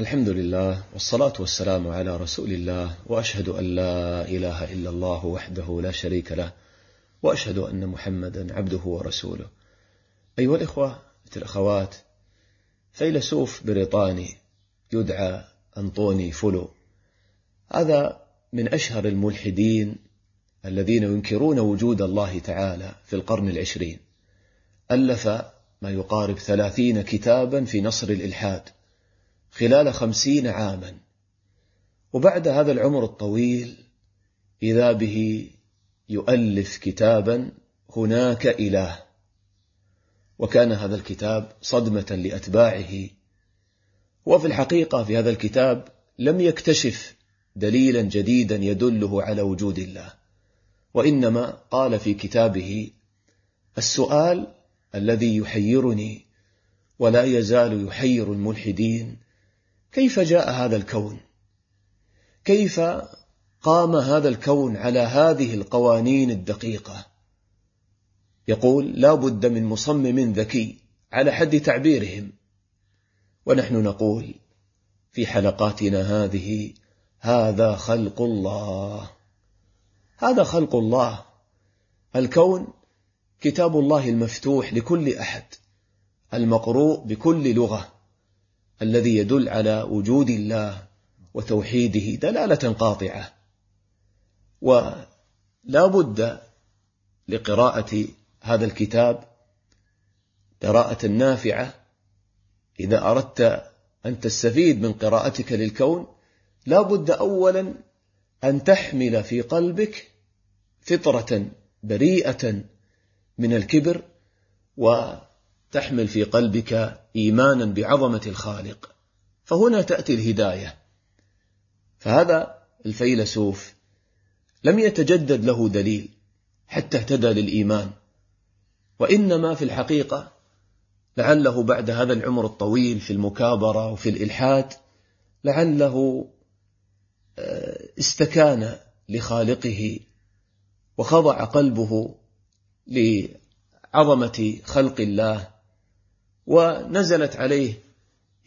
الحمد لله والصلاة والسلام على رسول الله وأشهد أن لا إله إلا الله وحده لا شريك له وأشهد أن محمدا عبده ورسوله. أيها الإخوة الأخوات فيلسوف بريطاني يدعى أنطوني فولو. هذا من أشهر الملحدين الذين ينكرون وجود الله تعالى في القرن العشرين. ألف ما يقارب ثلاثين كتابا في نصر الإلحاد. خلال خمسين عاما. وبعد هذا العمر الطويل إذا به يؤلف كتابا هناك إله. وكان هذا الكتاب صدمة لأتباعه. وفي الحقيقة في هذا الكتاب لم يكتشف دليلا جديدا يدله على وجود الله. وإنما قال في كتابه السؤال الذي يحيرني ولا يزال يحير الملحدين كيف جاء هذا الكون؟ كيف قام هذا الكون على هذه القوانين الدقيقة؟ يقول لا بد من مصمم ذكي على حد تعبيرهم. ونحن نقول في حلقاتنا هذه هذا خلق الله. هذا خلق الله. الكون كتاب الله المفتوح لكل أحد المقروء بكل لغة. الذي يدل على وجود الله وتوحيده دلالة قاطعة. ولا بد لقراءة هذا الكتاب قراءة نافعة. إذا أردت أن تستفيد من قراءتك للكون لا بد أولا أن تحمل في قلبك فطرة بريئة من الكبر وتحمل في قلبك إيمانا بعظمة الخالق فهنا تأتي الهداية. فهذا الفيلسوف لم يتجدد له دليل حتى اهتدى للإيمان. وإنما في الحقيقة لعله بعد هذا العمر الطويل في المكابرة وفي الإلحاد لعله آه، استكان لخالقه وخضع قلبه لعظمة خلق الله ونزلت عليه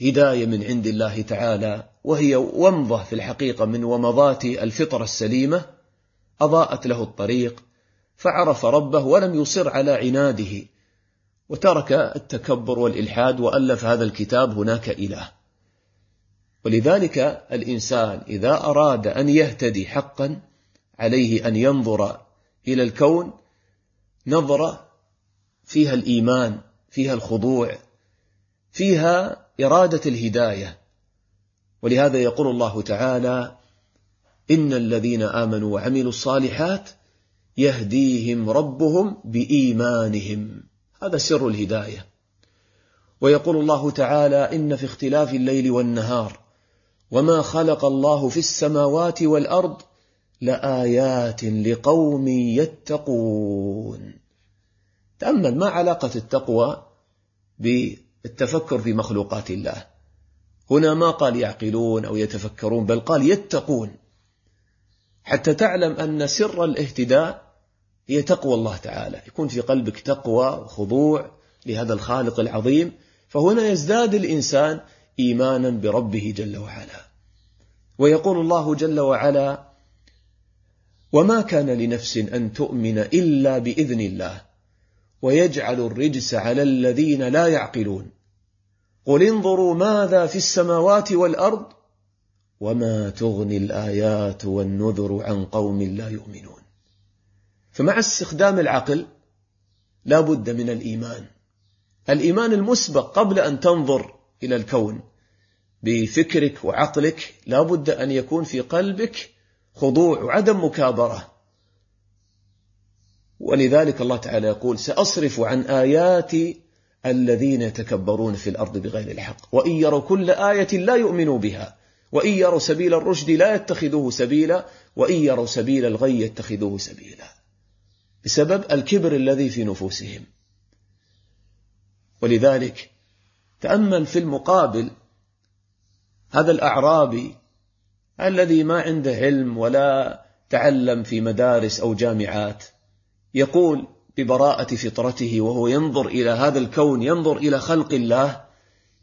هداية من عند الله تعالى وهي ومضة في الحقيقة من ومضات الفطرة السليمة أضاءت له الطريق فعرف ربه ولم يصر على عناده وترك التكبر والإلحاد وألف هذا الكتاب هناك إله. ولذلك الإنسان إذا أراد أن يهتدي حقا عليه أن ينظر إلى الكون نظرة فيها الإيمان فيها الخضوع فيها إرادة الهداية. ولهذا يقول الله تعالى إن الذين آمنوا وعملوا الصالحات يهديهم ربهم بإيمانهم. هذا سر الهداية. ويقول الله تعالى إن في اختلاف الليل والنهار وما خلق الله في السماوات والأرض لآيات لقوم يتقون. تأمل ما علاقة التقوى بالتفكر في مخلوقات الله. هنا ما قال يعقلون أو يتفكرون بل قال يتقون. حتى تعلم أن سر الاهتداء هي تقوى الله تعالى. يكون في قلبك تقوى وخضوع لهذا الخالق العظيم فهنا يزداد الإنسان إيمانا بربه جل وعلا. ويقول الله جل وعلا وما كان لنفس أن تؤمن إلا بإذن الله. ويجعل الرجس على الذين لا يعقلون. قل انظروا ماذا في السماوات والأرض وما تغني الآيات والنذر عن قوم لا يؤمنون. فمع استخدام العقل لا بد من الإيمان. الإيمان المسبق قبل أن تنظر إلى الكون بفكرك وعقلك لا بد أن يكون في قلبك خضوع وعدم مكابرة. ولذلك الله تعالى يقول سأصرف عن آياتي الذين يتكبرون في الأرض بغير الحق. وإن يروا كل آية لا يؤمنوا بها. وإن يروا سبيل الرشد لا يتخذوه سبيلا. وإن يروا سبيل الغي يتخذوه سبيلا. بسبب الكبر الذي في نفوسهم. ولذلك تأمل في المقابل هذا الأعرابي الذي ما عنده علم ولا تعلم في مدارس أو جامعات. يقول ببراءة فطرته وهو ينظر إلى هذا الكون ينظر إلى خلق الله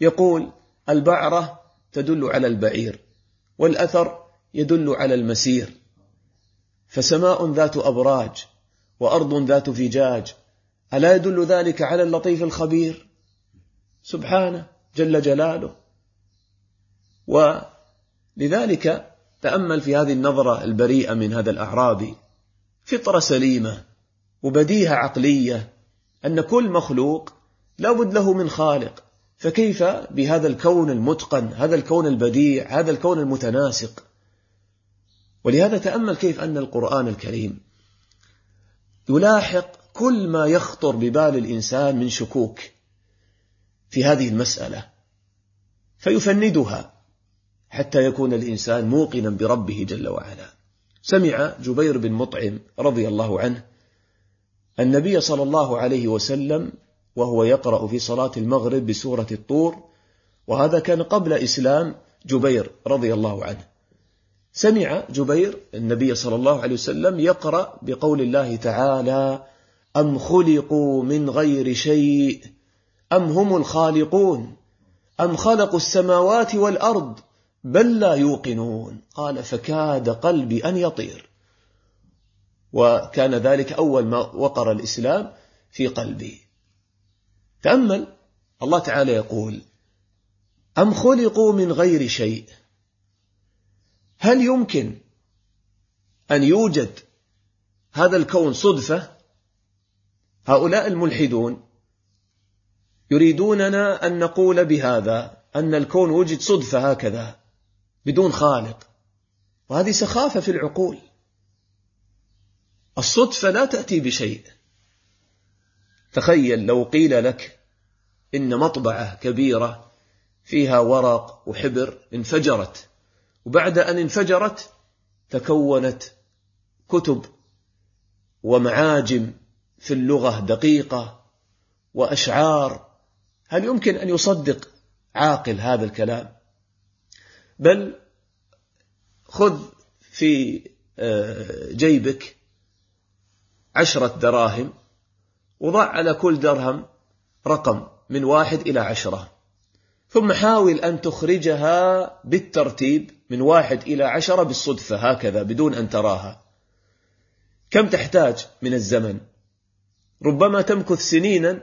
يقول البعرة تدل على البعير والأثر يدل على المسير. فسماء ذات أبراج وأرض ذات فجاج ألا يدل ذلك على اللطيف الخبير؟ سبحانه جل جلاله. ولذلك تأمل في هذه النظرة البريئة من هذا الأعرابي فطرة سليمة وبديهة عقلية أن كل مخلوق لابد له من خالق فكيف بهذا الكون المتقن هذا الكون البديع هذا الكون المتناسق؟ ولهذا تأمل كيف أن القرآن الكريم يلاحق كل ما يخطر ببال الإنسان من شكوك في هذه المسألة فيفندها حتى يكون الإنسان موقنا بربه جل وعلا. سمع جبير بن مطعم رضي الله عنه النبي صلى الله عليه وسلم وهو يقرأ في صلاة المغرب بسورة الطور وهذا كان قبل إسلام جبير رضي الله عنه. سمع جبير النبي صلى الله عليه وسلم يقرأ بقول الله تعالى أم خلقوا من غير شيء؟ أم هم الخالقون؟ أم خلقوا السماوات والأرض بل لا يوقنون؟ قال فكاد قلبي أن يطير. وكان ذلك أول ما وقر الإسلام في قلبي. تأمل الله تعالى يقول أم خلقوا من غير شيء؟ هل يمكن أن يوجد هذا الكون صدفة؟ هؤلاء الملحدون يريدوننا أن نقول بهذا أن الكون وجد صدفة هكذا بدون خالق وهذه سخافة في العقول. الصدفة لا تأتي بشيء. تخيل لو قيل لك إن مطبعة كبيرة فيها ورق وحبر انفجرت وبعد أن انفجرت تكونت كتب ومعاجم في اللغة دقيقة وأشعار. هل يمكن أن يصدق عاقل هذا الكلام؟ بل خذ في آه، جيبك عشرة دراهم وضع على كل درهم رقم من واحد إلى عشرة. ثم حاول أن تخرجها بالترتيب من واحد إلى عشرة بالصدفة هكذا بدون أن تراها. كم تحتاج من الزمن؟ ربما تمكث سنينا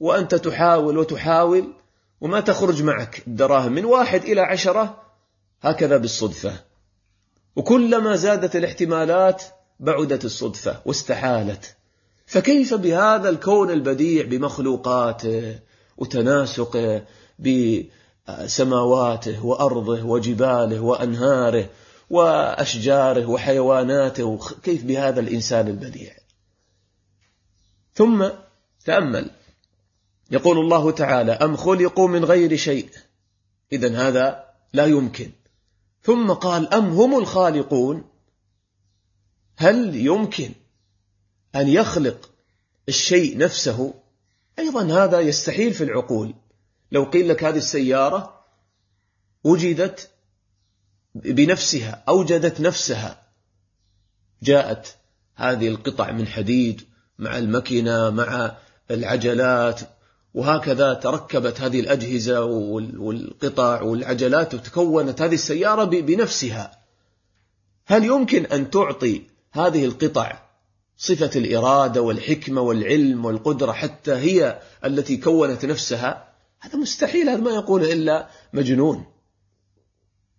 وأنت تحاول وتحاول وما تخرج معك الدراهم من واحد إلى عشرة هكذا بالصدفة. وكلما زادت الاحتمالات بعدت الصدفة واستحالت. فكيف بهذا الكون البديع بمخلوقاته وتناسقه بسماواته وأرضه وجباله وأنهاره وأشجاره وحيواناته؟ كيف بهذا الإنسان البديع؟ ثم تأمل. يقول الله تعالى أم خلقوا من غير شيء؟ إذا هذا لا يمكن. ثم قال أم هم الخالقون؟ هل يمكن أن يخلق الشيء نفسه؟ أيضا هذا يستحيل في العقول. لو قيل لك هذه السيارة وجدت بنفسها أوجدت نفسها جاءت هذه القطع من حديد مع المكنة مع العجلات وهكذا تركبت هذه الأجهزة والقطع والعجلات وتكونت هذه السيارة بنفسها. هل يمكن أن تعطي هذه القطع صفة الإرادة والحكمة والعلم والقدرة حتى هي التي كونت نفسها هذا مستحيل هذا ما يقول إلا مجنون.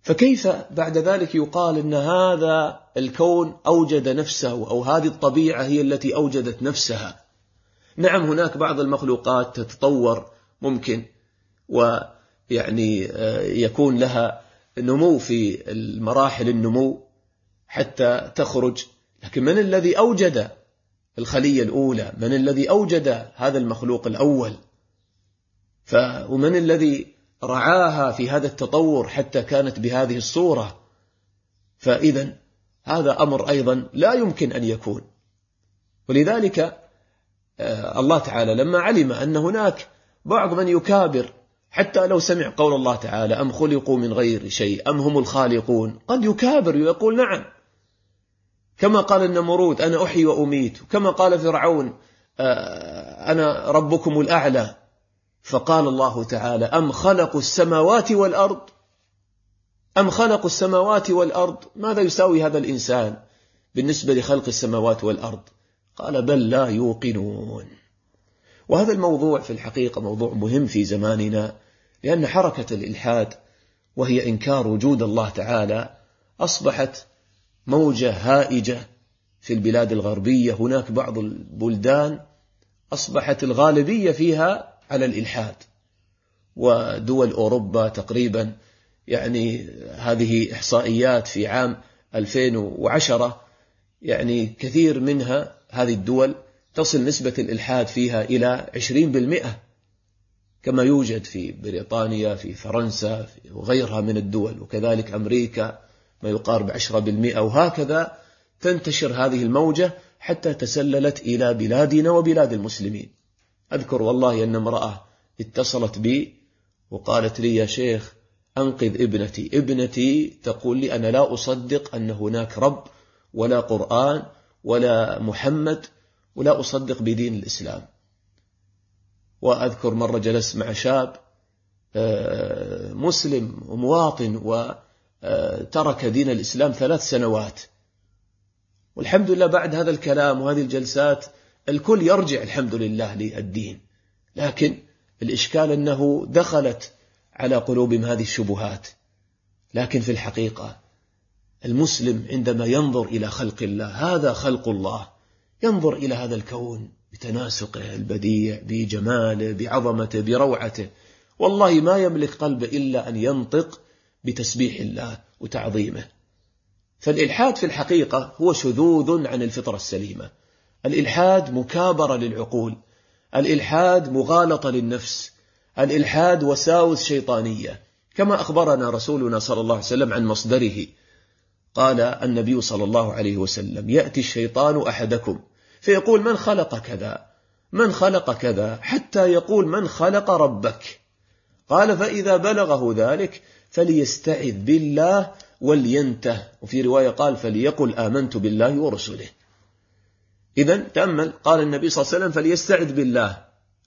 فكيف بعد ذلك يقال أن هذا الكون أوجد نفسه أو هذه الطبيعة هي التي أوجدت نفسها؟ نعم هناك بعض المخلوقات تتطور ممكن ويعني آه، يكون لها نمو في المراحل النمو حتى تخرج لكن من الذي أوجد الخلية الأولى؟ من الذي أوجد هذا المخلوق الأول؟ ف ومن الذي رعاها في هذا التطور حتى كانت بهذه الصورة؟ فإذا هذا أمر أيضا لا يمكن أن يكون. ولذلك آه، الله تعالى لما علم أن هناك بعض من يكابر حتى لو سمع قول الله تعالى أم خلقوا من غير شيء أم هم الخالقون قد يكابر ويقول نعم كما قال النمرود أنا أحيي وأميت. كما قال فرعون آه، أنا ربكم الأعلى. فقال الله تعالى أم خلقوا السماوات والأرض؟ أم خلقوا السماوات والأرض؟ ماذا يساوي هذا الإنسان بالنسبة لخلق السماوات والأرض؟ قال بل لا يوقنون. وهذا الموضوع في الحقيقة موضوع مهم في زماننا لأن حركة الإلحاد وهي إنكار وجود الله تعالى أصبحت موجة هائجة في البلاد الغربية. هناك بعض البلدان أصبحت الغالبية فيها على الإلحاد ودول أوروبا تقريبا يعني هذه إحصائيات في عام 2010 يعني كثير منها هذه الدول تصل نسبة الإلحاد فيها إلى 20% كما يوجد في بريطانيا في فرنسا وغيرها من الدول وكذلك أمريكا. ما يقارب 10% وهكذا تنتشر هذه الموجة حتى تسللت إلى بلادنا وبلاد المسلمين. أذكر والله أن امرأة اتصلت بي وقالت لي يا شيخ أنقذ ابنتي. ابنتي تقول لي أنا لا أصدق أن هناك رب ولا قرآن ولا محمد ولا أصدق بدين الإسلام. وأذكر مرة جلست مع شاب آه، مسلم ومواطن وترك دين الإسلام ثلاث سنوات. والحمد لله بعد هذا الكلام وهذه الجلسات الكل يرجع الحمد لله للدين. لكن الإشكال أنه دخلت على قلوبهم هذه الشبهات. لكن في الحقيقة المسلم عندما ينظر إلى خلق الله هذا خلق الله. ينظر إلى هذا الكون بتناسقه البديع بجماله بعظمته بروعته. والله ما يملك قلبه إلا أن ينطق بتسبيح الله وتعظيمه. فالإلحاد في الحقيقة هو شذوذ عن الفطرة السليمة. الإلحاد مكابرة للعقول. الإلحاد مغالطة للنفس. الإلحاد وساوس شيطانية. كما أخبرنا رسولنا صلى الله عليه وسلم عن مصدره. قال النبي صلى الله عليه وسلم يأتي الشيطان أحدكم فيقول من خلق كذا؟ من خلق كذا؟ حتى يقول من خلق ربك؟ قال فإذا بلغه ذلك فليستعذ بالله ولينته. وفي رواية قال فليقل آمنت بالله ورسله. إذا تأمل قال النبي صلى الله عليه وسلم فليستعذ بالله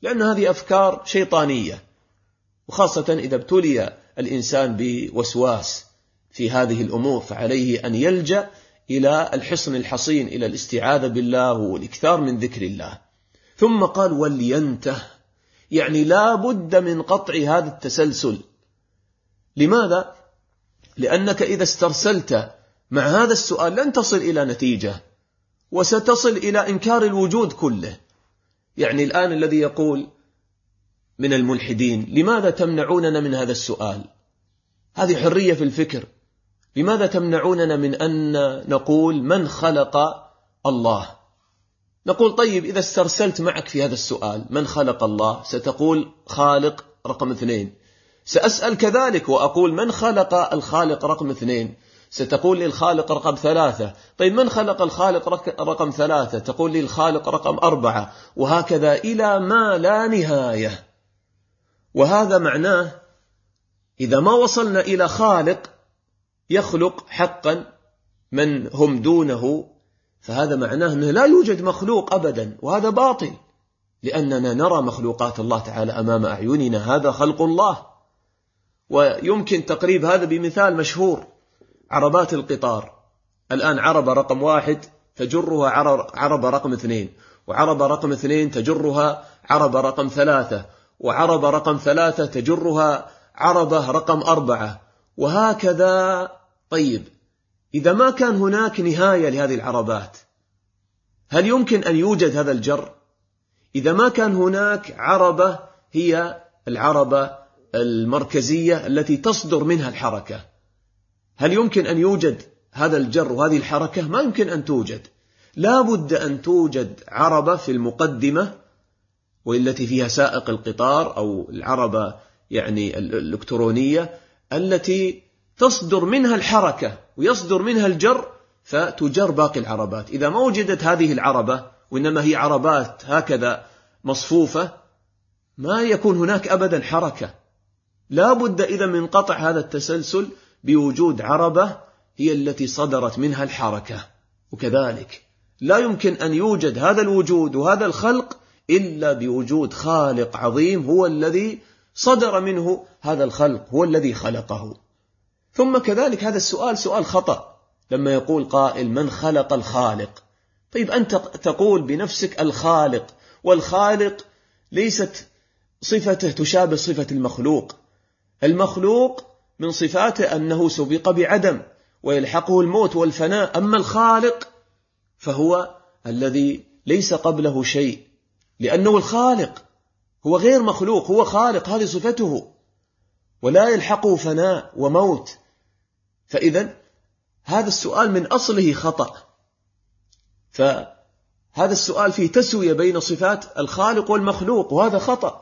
لأن هذه أفكار شيطانية. وخاصة إذا ابتلي الإنسان بوسواس في هذه الأمور فعليه أن يلجأ إلى الحصن الحصين إلى الاستعاذة بالله والإكثار من ذكر الله. ثم قال ولينته يعني لا بد من قطع هذا التسلسل. لماذا؟ لأنك إذا استرسلت مع هذا السؤال لن تصل إلى نتيجة وستصل إلى إنكار الوجود كله. يعني الآن الذي يقول من الملحدين لماذا تمنعوننا من هذا السؤال؟ هذه حرية في الفكر. لماذا تمنعوننا من أن نقول من خلق الله؟ نقول طيب إذا استرسلت معك في هذا السؤال من خلق الله؟ ستقول خالق رقم اثنين. سأسأل كذلك وأقول من خلق الخالق رقم اثنين؟ ستقول لي الخالق رقم ثلاثة. طيب من خلق الخالق رقم ثلاثة؟ تقول لي الخالق رقم أربعة. وهكذا إلى ما لا نهاية. وهذا معناه إذا ما وصلنا إلى خالق يخلق حقا من هم دونه. فهذا معناه أنه لا يوجد مخلوق أبدا. وهذا باطل. لأننا نرى مخلوقات الله تعالى أمام أعيننا. هذا خلق الله. ويمكن تقريب هذا بمثال مشهور عربات القطار. الآن عربة رقم واحد تجرها عربة رقم اثنين. وعربة رقم اثنين تجرها عربة رقم ثلاثة. وعربة رقم ثلاثة تجرها عربة رقم أربعة. وهكذا طيب إذا ما كان هناك نهاية لهذه العربات هل يمكن أن يوجد هذا الجر؟ إذا ما كان هناك عربة هي العربة المركزية التي تصدر منها الحركة. هل يمكن أن يوجد هذا الجر وهذه الحركة؟ ما يمكن أن توجد. لا بد أن توجد عربة في المقدمة والتي فيها سائق القطار أو العربة يعني الإلكترونية التي تصدر منها الحركة ويصدر منها الجر فتجر باقي العربات. إذا ما وجدت هذه العربة وإنما هي عربات هكذا مصفوفة ما يكون هناك أبدا حركة. لا بد إذا من قطع هذا التسلسل بوجود عربة هي التي صدرت منها الحركة. وكذلك لا يمكن أن يوجد هذا الوجود وهذا الخلق إلا بوجود خالق عظيم هو الذي صدر منه هذا الخلق هو الذي خلقه. ثم كذلك هذا السؤال سؤال خطأ. لما يقول قائل من خلق الخالق؟ طيب أنت تقول بنفسك الخالق والخالق ليست صفته تشابه صفة المخلوق. المخلوق من صفاته أنه سبق بعدم ويلحقه الموت والفناء. أما الخالق فهو الذي ليس قبله شيء لأنه الخالق هو غير مخلوق هو خالق هذه صفته. ولا يلحقه فناء وموت. فإذا هذا السؤال من أصله خطأ. فهذا السؤال فيه تسوية بين صفات الخالق والمخلوق وهذا خطأ.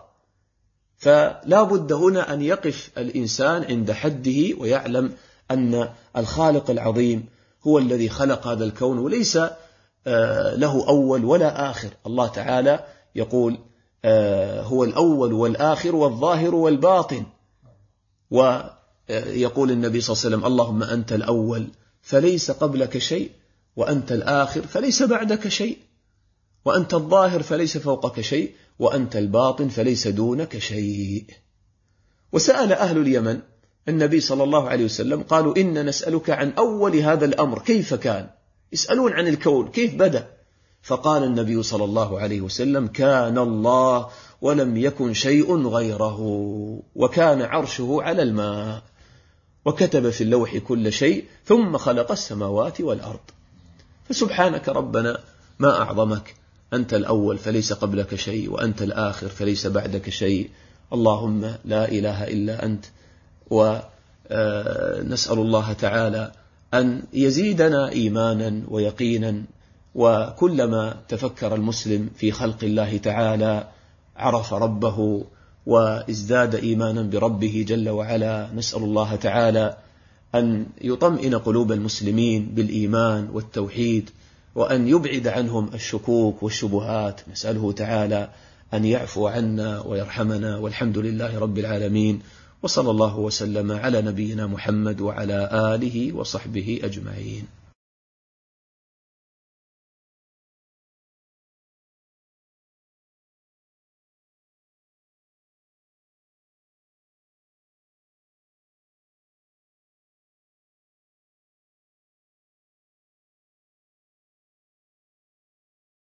فلا بد هنا أن يقف الإنسان عند حده ويعلم أن الخالق العظيم هو الذي خلق هذا الكون وليس آه، له أول ولا آخر. الله تعالى يقول آه، هو الأول والآخر والظاهر والباطن. ويقول النبي صلى الله عليه وسلم اللهم أنت الأول فليس قبلك شيء وأنت الآخر فليس بعدك شيء وأنت الظاهر فليس فوقك شيء. وأنت الباطن فليس دونك شيء. وسأل أهل اليمن النبي صلى الله عليه وسلم قالوا إن نسألك عن أول هذا الأمر كيف كان؟ يسألون عن الكون كيف بدأ؟ فقال النبي صلى الله عليه وسلم كان الله ولم يكن شيء غيره وكان عرشه على الماء. وكتب في اللوح كل شيء ثم خلق السماوات والأرض. فسبحانك ربنا ما أعظمك. أنت الأول فليس قبلك شيء وأنت الآخر فليس بعدك شيء. اللهم لا إله إلا أنت. ونسأل الله تعالى أن يزيدنا إيمانا ويقينا. وكلما تفكر المسلم في خلق الله تعالى عرف ربه وازداد إيمانا بربه جل وعلا. نسأل الله تعالى أن يطمئن قلوب المسلمين بالإيمان والتوحيد. وأن يبعد عنهم الشكوك والشبهات. نسأله تعالى أن يعفو عنا ويرحمنا. والحمد لله رب العالمين. وصلى الله وسلم على نبينا محمد وعلى آله وصحبه أجمعين.